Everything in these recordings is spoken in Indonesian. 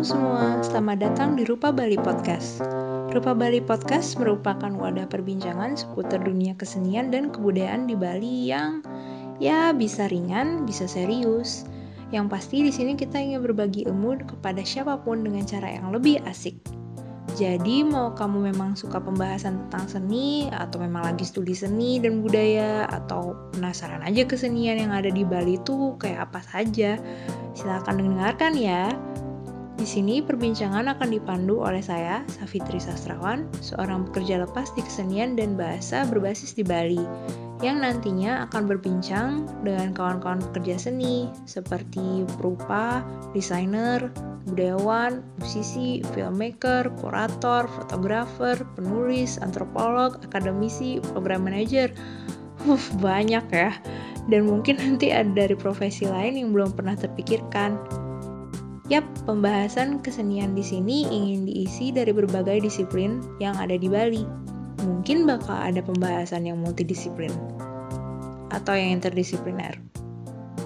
Semua, selamat datang di Rupa Bali Podcast. Rupa Bali Podcast merupakan wadah perbincangan seputar dunia kesenian dan kebudayaan di Bali yang ya bisa ringan, bisa serius. Yang pasti di sini kita ingin berbagi ilmu kepada siapa pun dengan cara yang lebih asik. Jadi mau kamu memang suka pembahasan tentang seni atau memang lagi studi seni dan budaya atau penasaran aja kesenian yang ada di Bali itu kayak apa saja, silahkan dengarkan ya. Di sini perbincangan akan dipandu oleh saya, Safitri Sastrawan, seorang pekerja lepas di kesenian dan bahasa berbasis di Bali yang nantinya akan berbincang dengan kawan-kawan pekerja seni seperti perupa, desainer, budayawan, musisi, filmmaker, kurator, fotografer, penulis, antropolog, akademisi, program manager. Uh, banyak ya. Dan mungkin nanti ada dari profesi lain yang belum pernah terpikirkan. Yap, pembahasan kesenian di sini ingin diisi dari berbagai disiplin yang ada di Bali mungkin bakal ada pembahasan yang multidisiplin atau yang interdisipliner.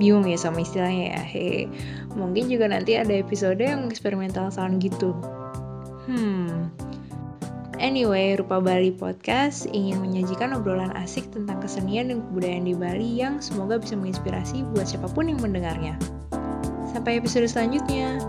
Bingung ya sama istilahnya ya. He, mungkin juga nanti ada episode yang eksperimental sound gitu. Hmm. Anyway, Rupa Bali Podcast ingin menyajikan obrolan asik tentang kesenian dan kebudayaan di Bali yang semoga bisa menginspirasi buat siapa pun yang mendengarnya. Sampai episode selanjutnya.